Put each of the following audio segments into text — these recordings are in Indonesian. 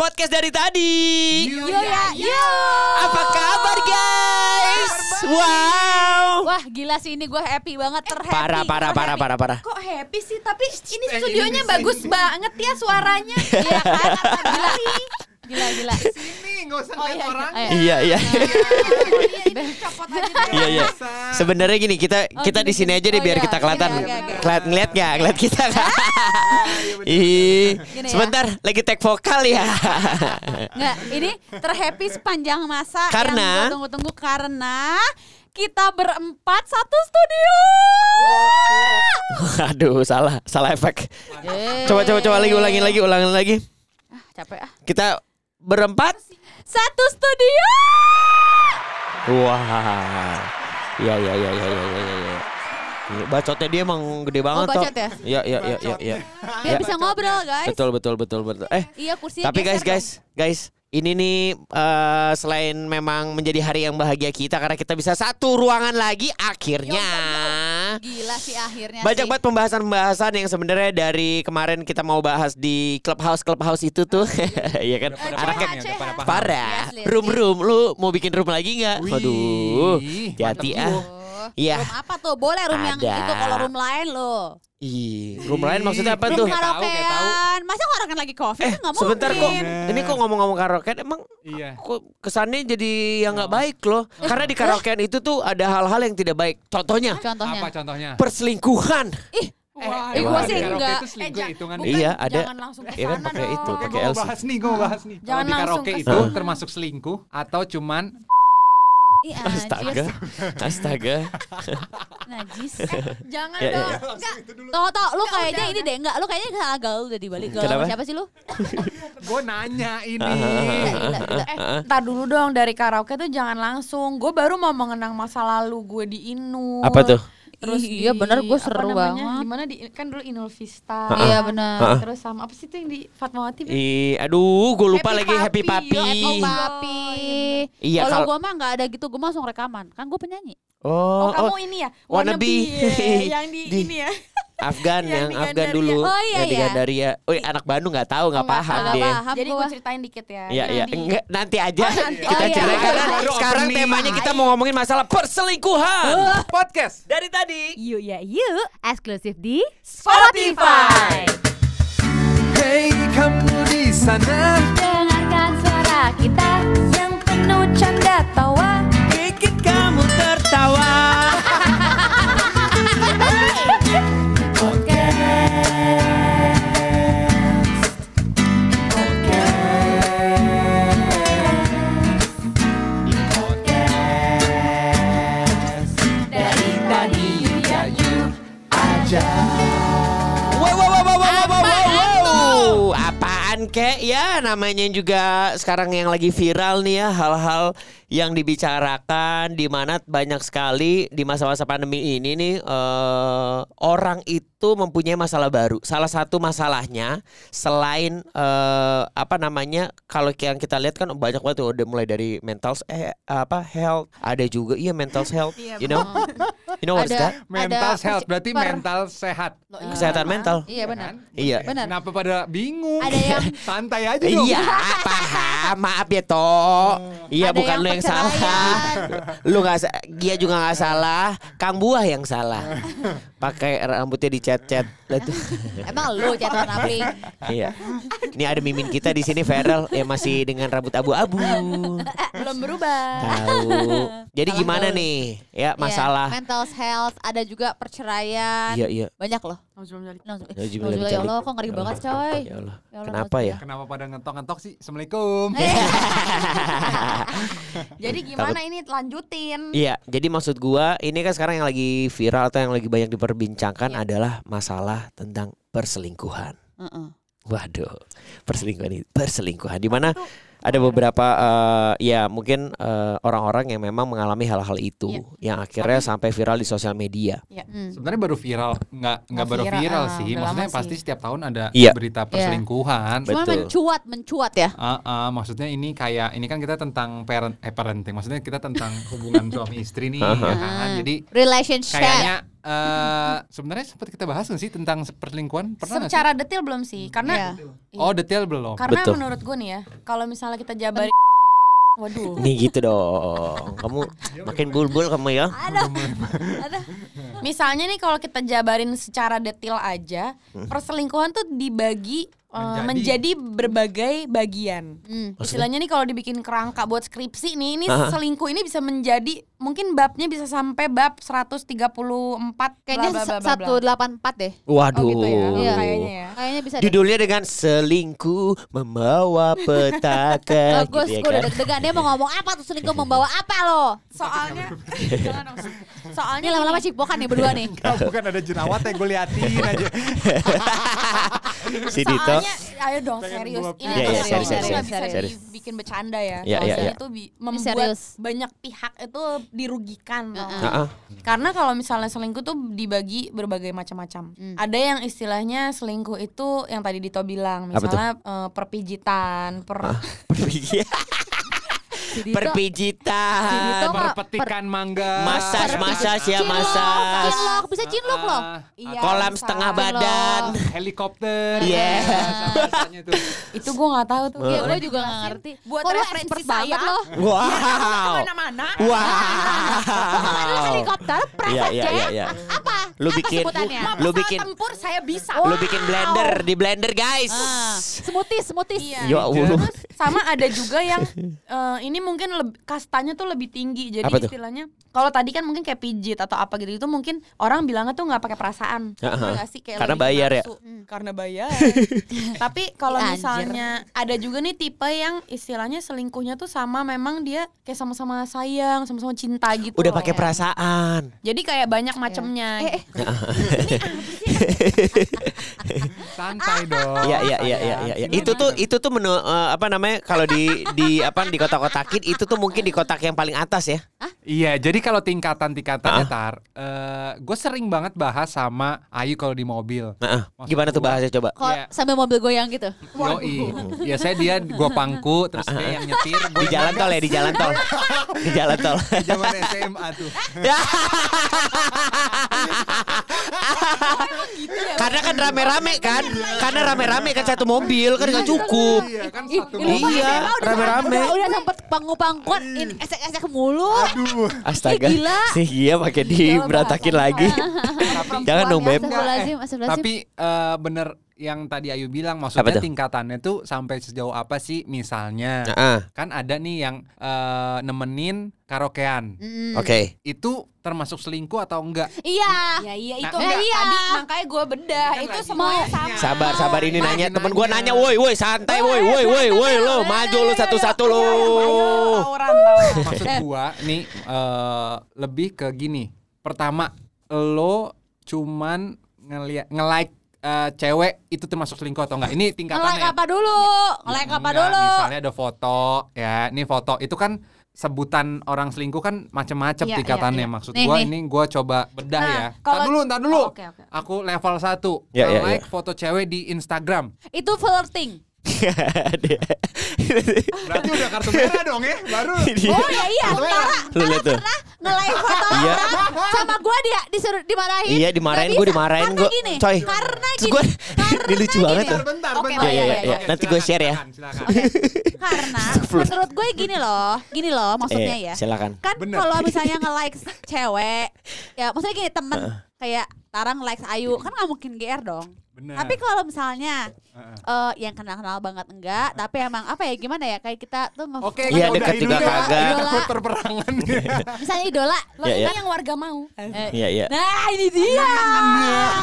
podcast dari tadi. Yo ya, yo. Apa kabar guys? Wow. Wah gila sih ini gue happy banget terhappy. Parah, parah, parah, parah, parah. Kok happy sih? Tapi ini Eh, studionya ini bagus sini. banget ya suaranya. Iya kan? Gila. Gila gila. Sini nggak usah Oh ngeliat iya. orang. iya. Iya, iya. Oh, iya. Iya, iya. Sebenarnya gini, kita Oh, kita di sini aja deh Oh, biar iya. kita kelihatan. Keliat ngeliat nggak? Ngeliat kita nggak? Ih, ya. sebentar lagi take vokal ya. Nggak, ini terhappy sepanjang masa Karena- tunggu-tunggu karena kita berempat satu studio. Aduh, salah, salah efek. Coba, coba, coba lagi, ulangin lagi, ulangin lagi. Ah, capek ah. Kita berempat. Satu studio. Wah. Iya, iya, iya, iya, iya, iya, iya. Iya, Bacotnya dia emang gede banget Oh, bacot ya? Iya, iya, iya, iya, iya. Biar Ya. bisa ngobrol guys. Betul, betul, betul, betul. Eh, Iya kursinya tapi guys, guys, guys, ini nih eh, selain memang menjadi hari yang bahagia kita karena kita bisa satu ruangan lagi akhirnya. dong. Gila sih akhirnya Banyak sih. banget pembahasan-pembahasan yang sebenarnya dari kemarin kita mau bahas di clubhouse clubhouse itu tuh, Iya kan? Udah pada Anaknya ya, parah. Room room, lu mau bikin room lagi nggak? Wih, Waduh, hati ah. Oh, Iya. Room apa tuh? Boleh room yang Ada. itu kalau room lain lo. Ih, room lain maksudnya apa Room tuh? Room Kayak tahu, kayak tahu. karaokean. Masa karaokean lagi covid? Eh, nggak sebentar kok. mungkin. Ini kok ngomong-ngomong karaoke emang Iya. kok kesannya jadi yang nggak baik loh. Karena di karaokean itu tuh ada hal-hal yang tidak baik. Contohnya Contohnya. Apa contohnya? perselingkuhan. Ih, Wah, eh, emang gua di sih karaoke enggak. itu selingkuh Eh, hitungan. bukan, Iya, ada. Jangan langsung ke Iya kan, sana pakai itu, pakai gue mau LC. bahas nih, gue mau bahas nih. Kalau Jangan di langsung karaoke ke itu sana. termasuk selingkuh atau cuman Ih, Astaga. Astaga. Najis. Jangan Ya, ya, dong. ya. Enggak. Toh, toh, lu Enggak, kayaknya udah, ini deh, enggak, lu kayaknya salah gaul udah di balik gaul Kenapa? sama siapa sih lu? gue nanya ini. Gila, gila, gila. Eh, ntar dulu dong dari karaoke tuh jangan langsung. Gue baru mau mengenang masa lalu gue di Inul. Apa tuh? Terus Ih, iya di- bener, gue apa seru namanya, banget. Di mana di kan dulu Inul Vista. Iya benar. Terus sama apa sih tuh yang di Fatmawati? Ih, aduh, gue lupa Happy lagi Happy Papi. Papi. Happy Oh, Papi. Iya, Kalau gua mah nggak ada gitu, gua langsung rekaman. Kan gua penyanyi. Oh, Oh, kamu oh, ini ya? Wannabe. ya, yang di, Di- ini ya. Afgan yang yang di Afgan dulu. Oh, iya, yang di iya. Gandaria. Wih, anak Bandung nggak tahu, nggak Oh, paham. Nggak dia. paham Jadi gua. gue ceritain dikit ya. Iya, Yang iya. Enggak, nanti aja nanti. kita Oh, iya. cerita karena Baru sekarang opening. temanya kita mau ngomongin masalah perselingkuhan. Podcast. Dari tadi. Yuk ya yuk. Eksklusif di Spotify. Hey kamu di sana, Dengarkan suara kita Yang penuh canda tawa. Bikin kamu tertawa. Wow, wow, wow, wow, wow, wow, wow, wow. Apaan kek? Ya namanya juga sekarang yang lagi viral nih ya hal-hal yang dibicarakan di mana banyak sekali di masa-masa pandemi ini nih eh, orang itu mempunyai masalah baru. Salah satu masalahnya selain eh, apa namanya kalau yang kita lihat kan banyak banget tuh udah mulai dari mental eh apa health ada juga iya mental health you know you know what's that mental Ada health berarti per- mental sehat. kesehatan mental Iya benar. iya Benar. Kenapa pada bingung? Ada yang- santai aja dong. Iya, paham. Maaf ya, Toh. Iya, Ada bukan yang lu yang salah. Lu nggak, dia juga nggak salah. Kang Buah yang salah. Pakai rambutnya dicet-cet. Lah tuh. Emang lu catatan api. Iya. Ini ada mimin kita di sini Feral yang masih dengan rambut abu-abu. Belum berubah. Tahu. Jadi gimana nih? Ya, masalah. Iya, mental health, ada juga perceraian. Iya, iya. Banyak loh. Ya, Nauzubillah Nauzubillah, ya dicari. Allah, kok ngeri banget coy. Ya Allah. Ya Allah, Kenapa ya? Kenapa pada ngetok-ngetok sih? Assalamualaikum. Eh. Jadi gimana ini lanjutin? Iya, jadi maksud gua ini kan sekarang yang lagi viral atau yang lagi banyak diperbincangkan Iya. adalah masalah tentang perselingkuhan. Heeh. Waduh, perselingkuhan ini perselingkuhan di mana ada beberapa eh, ya mungkin eh, orang-orang yang memang mengalami hal-hal itu yang akhirnya sampai viral di sosial media. Hmm. Sebenarnya baru viral, nggak nggak baru viral, viral ah, sih. Maksudnya lama pasti sih. setiap tahun ada Iya. berita perselingkuhan. Cuma Betul. mencuat, mencuat ya. Ah, ah, maksudnya ini kayak ini kan kita tentang parent eh parenting. Maksudnya kita tentang hubungan suami istri nih ya kan. Jadi Relationship. kayaknya eh sebenarnya sempat kita bahas sih tentang perselingkuhan? Pernah sih? Secara detail belum sih, karena Iya. Oh, detail belum. karena Betul. menurut gue nih ya, kalau misalnya kita jabarin Waduh. Nih gitu dong. Kamu makin bulbul kamu ya. Misalnya nih kalau kita jabarin secara detail aja, Hmm. perselingkuhan tuh dibagi Menjadi. menjadi berbagai bagian. Hmm. Istilahnya nih kalau dibikin kerangka buat skripsi nih, ini Aha. selingkuh ini bisa menjadi mungkin babnya bisa sampai bab 134 Kayaknya bla, bla, bla, bla, bla. satu delapan empat deh. Waduh. Oh gitu ya, Iya. kayaknya ya. Kayaknya bisa deh. Judulnya dengan selingkuh membawa petaka Bagus, gitu ya gue udah kan. deg-degan dia mau ngomong apa tuh selingkuh membawa apa lo? Soalnya. Soalnya lama-lama cipokan nih berdua nih. bukan ada jerawat yang gue liatin aja. Si Dito. Soalnya ayo dong serius. Ini Iya, tuh iya, serius, serius, serius, bisa serius. dibikin bercanda ya. Iya, Soalnya iya. itu bi- membuat serius. banyak pihak itu dirugikan. tau nggak? Heeh. Karena kalau misalnya selingkuh tuh dibagi berbagai macam-macam. Hmm. Ada yang istilahnya selingkuh itu yang tadi Dito bilang, misalnya eh, perpijitan, per. Si Perpijitan. Si Dito mah Berpetikan mangga. Masas, masas ya, masas. cinlok, bisa cinlok loh. Ah, Iya, Kolam setengah badan. Helikopter. Iya. Tuh. Itu gue nggak tahu tuh. Iya, gue juga nggak ngerti. Buat Kok referensi saya. loh. Wow. Mana-mana. Wow. Helikopter, Iya, private iya, jet. iya, iya. Apa? Lu Apa bikin sebutannya? lu bikin tempur saya bisa. lu bikin blender di blender guys. Ah, smoothies, smoothies. Iya. Ya Allah. Terus sama ada juga yang eh, ini mungkin leb- kastanya tuh lebih tinggi. Jadi Apa tuh? istilahnya kalau tadi kan mungkin kayak pijit atau apa gitu itu mungkin orang bilangnya tuh nggak pakai perasaan. Heeh. Iya nggak sih? Kayak Karena lebih bayar ya? nafsu. Hmm, Karena bayar. Tapi kalau Anjir. misalnya ada juga nih tipe yang istilahnya selingkuhnya tuh sama memang dia kayak sama-sama sayang, sama-sama cinta gitu. Udah loh. pakai perasaan. Jadi kayak banyak macamnya. Eh, eh, Santai dong. Iya iya iya iya iya. Itu tuh itu tuh menu eh, apa namanya kalau di di apa di kotak-kotakin itu tuh mungkin di kotak yang paling atas ya. Iya, jadi kalau tingkatan-tingkatannya tar, gue sering banget bahas sama Ayu kalau di mobil. Maksud gimana tuh bahasnya coba? kok Iya. sambil mobil goyang gitu. Yoi. Biasanya dia gua pangku terus dia yang nyetir. Gua Di jalan tol ya, di jalan tol. Di jalan tol. Zaman SMA tuh. Ya. Karena kan rame-rame kan, karena rame-rame kan satu mobil kan nggak cukup. Iya kan Ih, satu lu mah Iya, rame-rame. Udah, udah sempet pangku-pangkuan, esek-esek mulu. Aduh. Astaga. Eh, gila. Si Gia pakai diberatakin lagi. Jangan dong, Beb. Astagfirullahaladzim, astagfirullahaladzim. Tapi eh, bener yang tadi Ayu bilang maksudnya Apa tuh? tingkatannya tuh sampai sejauh apa sih misalnya Heeh. kan ada nih yang eh, nemenin karaokean Mm. Oke. itu termasuk selingkuh atau enggak Iya. Ya iya Nah, itu enggak. enggak, Iya. tadi makanya gue bedah itu semuanya nanya. sama. Sabar, sabar ini nanya temen gua nanya. woi, woi, santai, woi, woi, woi, woi, lo, maju lo satu-satu lo. Tawuran tawuran. maksud gua nih eh, lebih ke gini pertama lo cuman ngeliat nge-like eh, cewek itu termasuk selingkuh atau enggak ini tingkatannya Nge-like apa dulu? Nge-like apa Enggak, dulu? Misalnya ada foto, ya ini foto itu kan sebutan orang selingkuh kan macam-macam Iya, tingkatannya. iya, iya. Maksud Nih, gua nih. ini gua coba bedah Nah, ya. kalau- Ntar dulu, ntar dulu. Oh, oke, oke. Aku level 1 Ya, ya, like foto cewek di Instagram. Itu flirting. Berarti udah kartu merah dong ya, baru. Oh ya iya, Tara, Lu lihat tuh. nge-like foto Iya. orang sama gua dia disuruh dimarahin. Iya dimarahin gue dimarahin Karena gue gini, coy Karena gini. gue karena Ini lucu banget gini. tuh bentar, Oke, bentar. iya, iya, iya. Oke, nanti gua share ya. Karena menurut gue gini loh, gini loh maksudnya ya. silakan Kan kalau misalnya nge-like cewek, ya maksudnya gini temen kayak Tara nge-like Ayu, kan nggak mungkin GR dong. Bener. Tapi kalau misalnya Heeh. eh yang kenal-kenal banget enggak, tapi emang apa ya gimana ya kayak kita tuh nge Oke, Iya, kita deket udahin juga kagak. Takut perperangan. misalnya idola. Lo Iya, ini iya. yang warga mau. Eh, Iya iya Nah ini dia.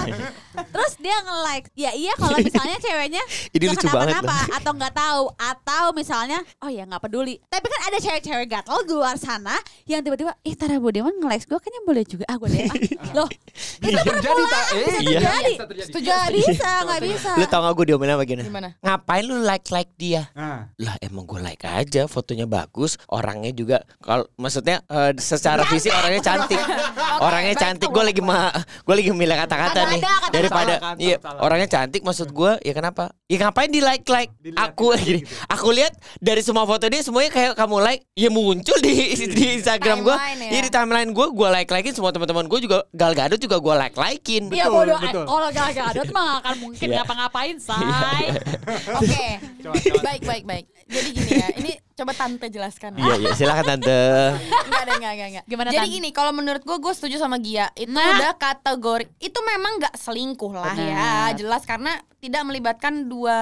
Terus dia nge-like. Ya iya kalau misalnya ceweknya Ini nggak lucu banget kenapa-napa atau nggak tahu atau misalnya oh ya nggak peduli. Tapi kan ada cewek-cewek gatel di luar sana yang tiba-tiba ih Tara Budiman nge-like gue kayaknya boleh juga ah gue deh. Loh Bisa terjadi tak? Eh, bisa Iya. terjadi. Bisa terjadi. Setuju nggak bisa nggak bisa. Lu tau gak gue diomelin apa gini Gimana? Ngapain lu like-like dia Nah, Lah emang gue like aja Fotonya bagus Orangnya juga kalau Maksudnya eh, secara fisik orangnya cantik Orangnya cantik Gue lagi ma Gue lagi milih kata-kata nih. Daripada Salah kan, Iya salah. Orangnya cantik maksud gue Ya kenapa Ya ngapain di like like? Aku gini, aku lihat dari semua foto dia semuanya kayak kamu like, ya muncul di di Instagram gue, ya. ya di timeline gue, gue like likein semua teman-teman gue juga Gal Gadot juga gue like likein. Ya Betul, bodoh, betul. kalau Gal Gadot mah gak akan mungkin Iya. ngapa-ngapain, say. Oke. Coba, coba. baik baik baik. Jadi gini ya. Ini coba tante jelaskan. Iya iya silakan tante. Enggak ada enggak enggak enggak. Gimana, Jadi gini, kalau menurut gue gue setuju sama Gia. Itu Nah. udah kategori itu memang nggak selingkuh lah ya. Jelas karena tidak melibatkan dua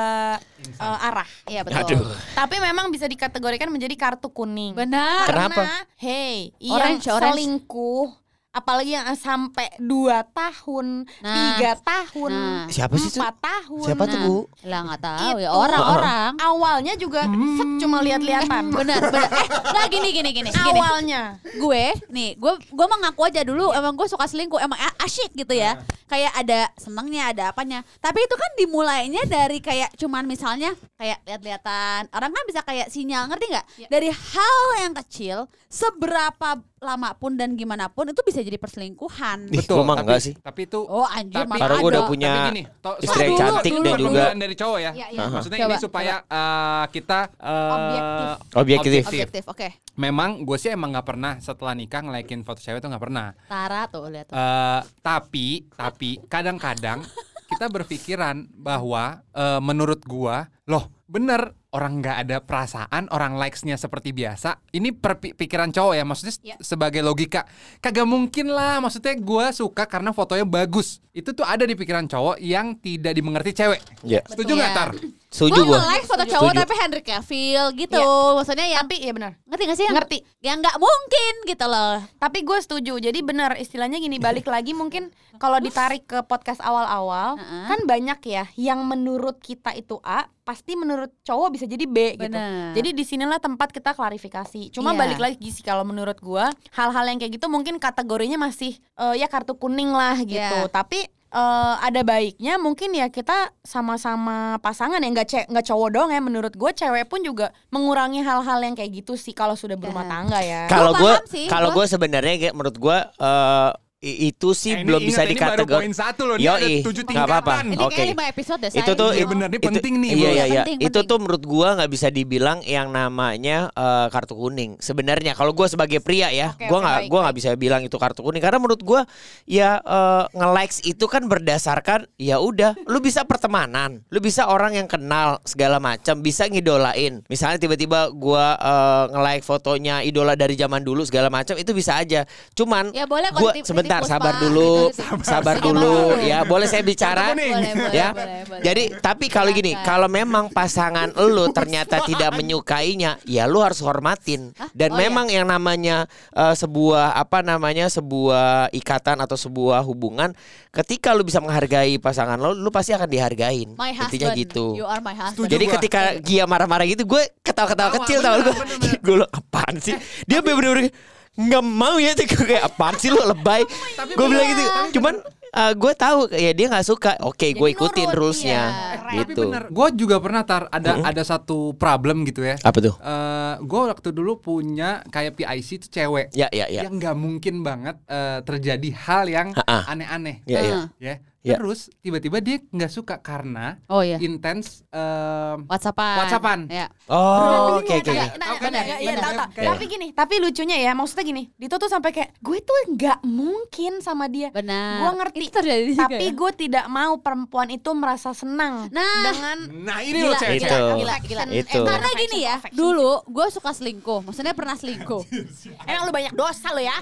eh, arah. Iya betul. Aduh. Tapi memang bisa dikategorikan menjadi kartu kuning. Benar. Kenapa? Karena hey, Orange, yang orange. selingkuh apalagi yang sampai 2 tahun, Nah. tiga tahun, Nah. Siapa sih itu? 4 tahun. Siapa tuh Nah, bu? Lah nggak tahu ya Itu. orang-orang. Awalnya juga set cuma lihat-lihatan. Benar, benar. Eh, nah gini gini gini. gini. Awalnya. gue nih gue gue mengaku aja dulu emang gue suka selingkuh emang a- asyik gitu ya kayak ada senengnya ada apanya tapi itu kan dimulainya dari kayak cuman misalnya kayak lihat-lihatan orang kan bisa kayak sinyal ngerti nggak dari hal yang kecil seberapa lama pun dan gimana pun itu bisa jadi perselingkuhan mah tapi, enggak sih. Tapi itu oh anjir Tapi- Karena gue udah punya gini, to- istri yang dulu, cantik dulu, dan dulu. juga dari cowok ya. Iya, iya. Maksudnya Coba, ini supaya eh, kita eh, Objektif. Objektif. objektif oke Memang gue sih emang nggak pernah setelah nikah ngelikein foto cewek tuh nggak pernah. Tara tuh lihat tuh. Eh, tapi tapi kadang-kadang kita berpikiran bahwa eh, menurut gua loh bener orang nggak ada perasaan orang likesnya seperti biasa ini pikiran cowok ya maksudnya Ya. sebagai logika. Kagak mungkin lah maksudnya gua suka karena fotonya bagus. Itu tuh ada di pikiran cowok yang tidak dimengerti cewek. Ya. setuju nggak tar Setuju gue gue. nge-like foto cowok Setuju. tapi Henry Cavill gitu Iya. maksudnya ya Tapi iya benar. ngerti gak sih yang Ngerti. yang nggak mungkin gitu loh Tapi gue setuju. Jadi benar istilahnya gini balik lagi mungkin kalau ditarik ke podcast awal-awal Heeh. kan banyak ya yang menurut kita itu A pasti menurut cowok bisa jadi B gitu. Benar. Jadi di sinilah tempat kita klarifikasi. Cuma Iya. balik lagi sih kalau menurut gua hal-hal yang kayak gitu mungkin kategorinya masih eh, ya kartu kuning lah gitu. Iya. Tapi eh, ada baiknya mungkin ya kita sama-sama pasangan ya nggak nggak cowok dong ya menurut gue cewek pun juga mengurangi hal-hal yang kayak gitu sih kalau sudah berumah Iya. tangga ya. Kalau gue paham sih, kalau gua- gue sebenarnya kayak menurut gue eh, i- itu sih Eh, ini belum bisa ini baru dikategori. poin satu loh, ini Yoi, ada tujuh nggak apa-apa. tingkatan. Ini Oke. kayak lima episode deh Itu tuh Iya bener, ini itu- penting nih, Iya iya iya. Penting, Itu penting. tuh menurut gua nggak bisa dibilang yang namanya eh, kartu kuning. Sebenarnya kalau gua sebagai pria ya, Oke, gua nggak baik, gua nggak bisa bilang itu kartu kuning karena menurut gua ya eh, nge-likes itu kan berdasarkan ya udah, lu bisa pertemanan, lu bisa orang yang kenal segala macam, bisa ngidolain. Misalnya tiba-tiba gua eh, nge-like fotonya idola dari zaman dulu segala macam itu bisa aja. Cuman Ya boleh kok gua titip- sebentar sabar dulu, sabar dulu ya. Boleh saya bicara? Boleh, boleh, ya. boleh, boleh. Jadi tapi kalau gini, kalau memang pasangan lu ternyata tidak menyukainya, ya lu harus hormatin. Hah? Dan Oh, iya. memang yang namanya eh, sebuah apa namanya sebuah ikatan atau sebuah hubungan, ketika lu bisa menghargai pasangan lu, lu pasti akan dihargain. My Intinya gitu. You are my husband. Setuju Jadi gua. ketika Gia marah-marah gitu, gue ketawa-ketawa Tawa, kecil tau gue. Gue lo apaan sih? Dia bener-bener nggak mau ya tuh Gue kayak apaan sih lu lebay. Gue bilang gitu. Cuman gue tahu ya dia nggak suka. Oke, gue Jadi ituin nurut, rulesnya. iya. Tapi Gitu. gue juga pernah tar ada ada satu problem gitu ya. Apa tuh? Eh, gue waktu dulu punya kayak PIC itu cewek Ya ya ya. yang nggak mungkin banget eh, terjadi hal yang aneh-aneh. Ya ya. Ya. Ya. Terus tiba-tiba dia nggak suka karena Oh iya. intens em, WhatsAppan. WhatsAppan. Ya. Oh, oke oke. Iya, Tapi gini, tapi lucunya ya, maksudnya gini, Dito tuh sampai kayak gue tuh nggak mungkin sama dia. Benar. Gua ngerti. Tapi ya? gue tidak mau perempuan itu merasa senang Nah. dengan Nah ini Gila, loh cewek Itu. gila, gila, gila. Itu. Eh, Karena gini ya, dulu gue suka selingkuh, maksudnya pernah selingkuh. Emang lu banyak dosa lo ya.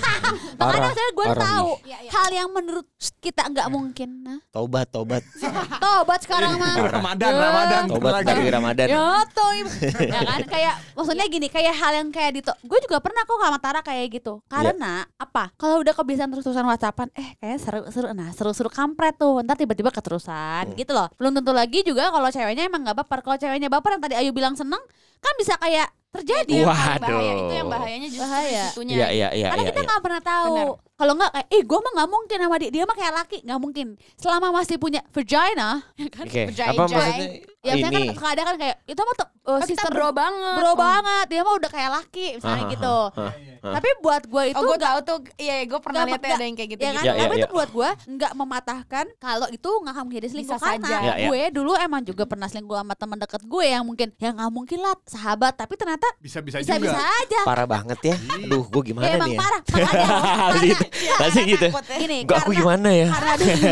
Makanya saya gue tahu Iya, iya. hal yang menurut kita nggak mungkin. Nah, Tobat tobat. tobat sekarang mah. Ramadan. Ramadan. Tobat lagi. dari Ramadan. Ya toh, ya kan kayak maksudnya gini, kayak hal yang kayak Dito. Gue juga pernah kok sama Tara kayak gitu. Karena apa? Kalau udah kebiasaan terus-terusan WhatsAppan, eh kayak seru-seru, nah seru-seru kampret tuh. Ntar tiba-tiba keterusan, gitu loh. Belum tentu lagi juga kalau ceweknya emang nggak baper. Kalau ceweknya baper yang tadi Ayu bilang seneng, kan bisa kayak terjadi. Itu yang bahaya. Waduh. Itu yang bahayanya justru Bahaya. di situnya. Iya iya iya Karena iya. kita iya. nggak pernah tahu. Benar. Kalau enggak kayak, eh gue mah nggak mungkin sama dia, dia mah kayak laki, nggak mungkin. Selama masih punya vagina, ya kan? Oke. Jai, Apa maksudnya? Ya saya kan kadang kan kayak itu mah tuh uh, Oh, sister bro banget. bro Oh. banget, dia mah udah kayak laki misalnya Aha, gitu. aha, aha. Tapi buat gue itu Oh gue nggak tahu tuh, iya gue pernah nggak- lihat nggak- ada yang kayak gitu. ya kan? Ya, ya, Tapi ya. itu buat gue nggak mematahkan kalau itu nggak akan menjadi selingkuh Bisa karena saja. Ya, ya. gue dulu emang juga pernah selingkuh sama teman dekat gue yang mungkin ya nggak mungkin lah sahabat tapi ternyata Bisa-bisa bisa bisa juga. aja. Parah banget ya. Aduh, gue gimana ya emang nih ya? parah makanya Langsung gitu. Langsung gitu. gini Gak aku gimana ya? karena dulu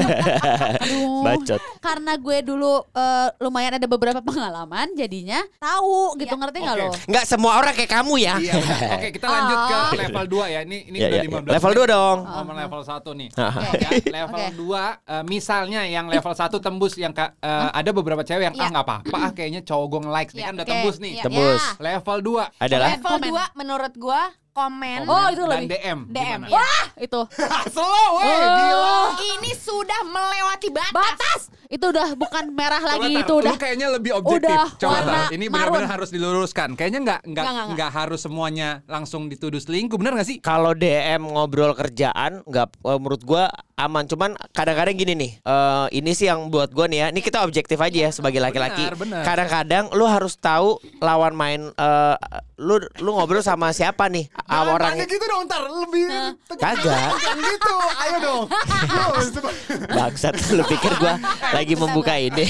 aduh Bacot. karena gue dulu eh, lumayan ada beberapa pengalaman jadinya tahu gitu Ya. ngerti nggak Oke. lo Nggak semua orang kayak kamu ya. Iya. Oke, kita lanjut ke Oh. level 2 ya. Ini ini Ya, udah ya, ya. 15 Level menit. 2 dong. Ngomong level 1 nih. Oke. Ya, level Oke. 2 eh, misalnya yang level 1 tembus yang ka- eh, ada beberapa cewek yang ah Iya. nggak apa-apa ah kayaknya cowok gue nge-likes nih Iya, kan udah oke. tembus nih. Iya. Tembus. Ya. Level 2 Adalah Level Komen. 2 menurut gue komen. Oh, itu dan lebih. DM. DM. Ya. itu Slow, weh, Oh. gila. Ini sudah melewati batas. batas itu udah bukan merah lagi itu udah lu kayaknya lebih objektif. udah Coba, warna Tar. ini benar-benar harus diluruskan. Kayaknya nggak nggak Nggak, nggak, nggak harus semuanya langsung dituduh selingkuh, benar nggak sih? kalau DM ngobrol kerjaan nggak eh, menurut gua aman. Cuman kadang-kadang gini nih eh, ini sih yang buat gua nih ya. Ini kita objektif aja ya sebagai laki-laki. kadang-kadang lu harus tahu lawan main eh, lu lu ngobrol sama siapa nih? Sama orang gitu dong, ntar lebih kagak. Gitu. Ayo dong. bangsat lu pikir gua lagi membuka ini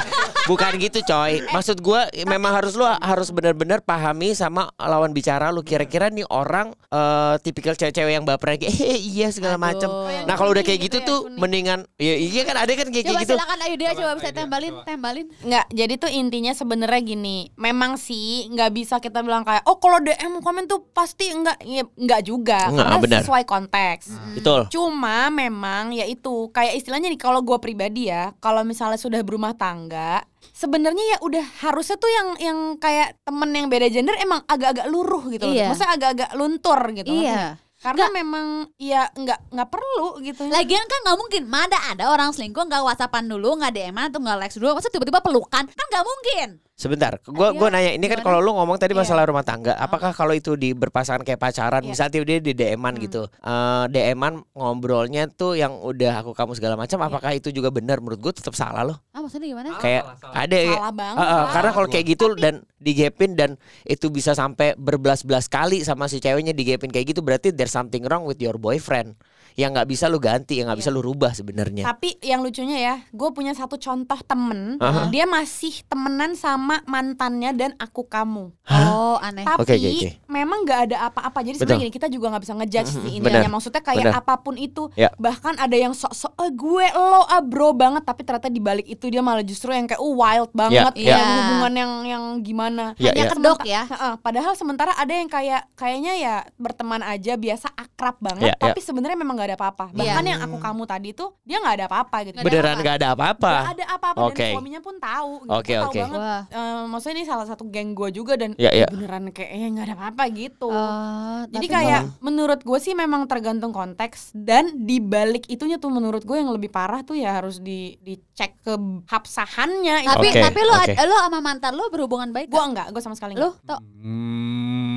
bukan gitu coy. Maksud gua memang harus lu harus benar-benar pahami sama lawan bicara lu. Kira-kira nih orang eh, tipikal cewek-cewek yang baperan kayak eh, iya segala yang nah kalau udah kuning kayak gitu gitu ya, tuh kuning. mendingan ya iya kan ada kan kayak coba gitu silakan ayo dia coba bisa tembalin coba. tembalin Nggak, jadi tuh intinya sebenarnya gini. Memang sih nggak bisa kita bilang kayak oh kalau DM komen tuh pasti enggak ya, enggak juga. Enggak, karena benar. sesuai konteks. betul Cuma memang ya itu kayak istilahnya nih kalau gue pribadi ya, kalau misalnya sudah berumah tangga, sebenarnya ya udah harusnya tuh yang yang kayak temen yang beda gender emang agak-agak luruh gitu loh. Iya. Maksudnya agak-agak luntur gitu. iya? Karena memang ya nggak nggak perlu gitu. Lagian kan nggak mungkin, mana ada orang selingkuh nggak whatsappan dulu, nggak DM atau nggak likes dulu, masa tiba-tiba pelukan kan nggak mungkin. Sebentar gua Iya, gua nanya ini kan kalau lu ngomong tadi Iya. masalah rumah tangga apakah kalau itu di berpasangan kayak pacaran Iya. misalnya dia di DM-an Hmm. gitu eh DM-an ngobrolnya tuh yang udah aku kamu segala macam Iya. apakah itu juga benar menurut gua tetap salah loh Ah maksudnya gimana? kayak salah, salah. ada ya Salah banget. Karena kalau kayak gitu Tapi- dan digepin dan itu bisa sampai berbelas-belas kali sama si ceweknya digepin kayak gitu berarti there's something wrong with your boyfriend yang nggak bisa lu ganti yang nggak bisa Iya. lu rubah sebenarnya Tapi yang lucunya ya, gue punya satu contoh temen, Aha. dia masih temenan sama mantannya dan aku kamu. Oh aneh. Tapi Oke, oke, oke. memang nggak ada apa-apa. Jadi sebenarnya gini, kita juga nggak bisa ngejudge sih Mhm, intinya. benar. Maksudnya kayak Benar. apa pun itu, Ya. bahkan ada yang sok-sok eh, gue lo ah bro banget, tapi ternyata di balik itu dia malah justru yang kayak uh, wild banget, ya. yang hubungan yang yang gimana. Ya, Hanya ya. kedok ya. Heeh, padahal sementara ada yang kayak kayaknya ya berteman aja biasa akrab banget, Ya, ya. tapi sebenarnya memang nggak ada apa-apa. Bahkan Iya. yang aku kamu tadi tuh dia nggak ada apa-apa gitu. Beneran nggak ada apa-apa Nggak ada apa-apa Oke. dan suaminya pun tahu. gitu. Tahu banget. Wah. Eh, maksudnya ini salah satu geng gue juga dan Ya, ya. beneran kayak eh nggak ada apa-apa gitu. Oh, Jadi kayak menurut gue sih memang tergantung konteks dan di balik itunya tuh menurut gue yang lebih parah tuh ya harus di dicek ke hapsahannya. tapi Oke, tapi lo oke. lo sama mantan lo berhubungan baik gue gak? enggak, gue sama sekali Lo Hmm.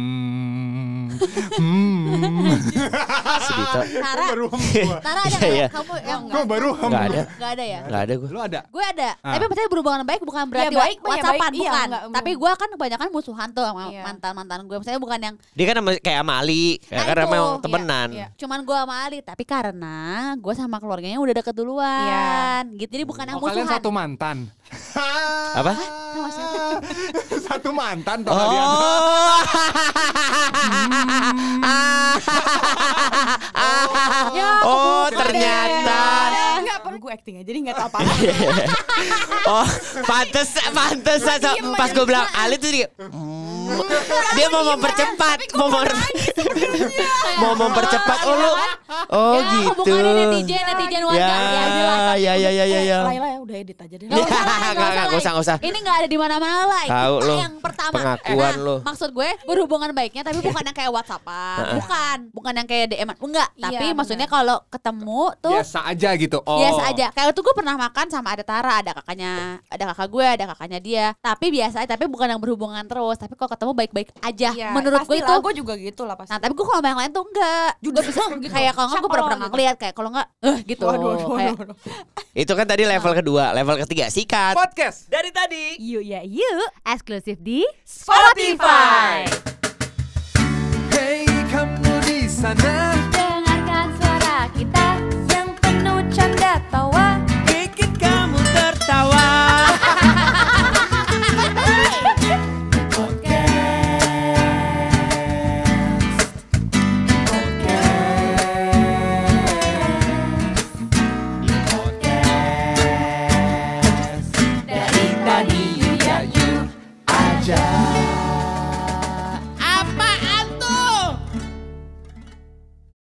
Hmm. Sedito Tara baru gua. Tara ada Iya, iya. kamu yang Gua baru nggak ada nggak ada ya nggak ada gue Lu ada? gue ada Ah. tapi maksudnya berhubungan baik bukan berarti Iya, baik, iya, whatsappan baik. Iya, bukan enggak, tapi gue kan kebanyakan musuhan tuh sama Iya. mantan mantan gue misalnya bukan yang dia kan kayak sama Ali ya, Nah, karena itu. memang Iya, temenan iya. cuman gue sama Ali tapi karena gue sama keluarganya udah deket duluan gitu jadi bukan yang Oh, kalian musuhan satu mantan. apa sama siapa satu mantan toh kalian. oh. Ya, oh kebuka ternyata Enggak perlu gue acting aja jadi enggak tahu apa. oh pantes pantes so, pas gue bilang Ali tuh dia "Hmm." dia mau mempercepat mau mem- mau mempercepat oh lu oh ya, gitu netizen netizen warga ya ya, ya ya ya ya ya Laila ya udah edit aja deh. Nggak usah, usah. Ini nggak ada di mana-mana lah. Tahu lo. yang pertama. Pengakuan Nah, lo. Maksud gue berhubungan baiknya, tapi bukan yang kayak WhatsAppan, bukan, bukan yang kayak DM, enggak. Iya, Tapi benar. maksudnya kalau ketemu tuh Biasa aja gitu. Oh. biasa aja. Kayak waktu gue pernah makan sama ada Tara, ada kakaknya, ada kakak gue, ada kakaknya dia. Tapi biasa, tapi bukan yang berhubungan terus. Tapi kalau ketemu baik-baik aja. Iya, Menurut gue itu. gue juga gitu lah pasti. Nah tapi gue kalau sama yang lain tuh enggak Gue bisa kayak kalau enggak gue pernah-pernah gitu. ngeliat Kayak kalau enggak eh gitu Waduh, waduh, Kayak, waduh, waduh. Itu kan tadi level kedua, level ketiga sikat. Podcast. Dari tadi. Yuk ya yuk Eksklusif di Spotify. Hey kamu di sana Tawa.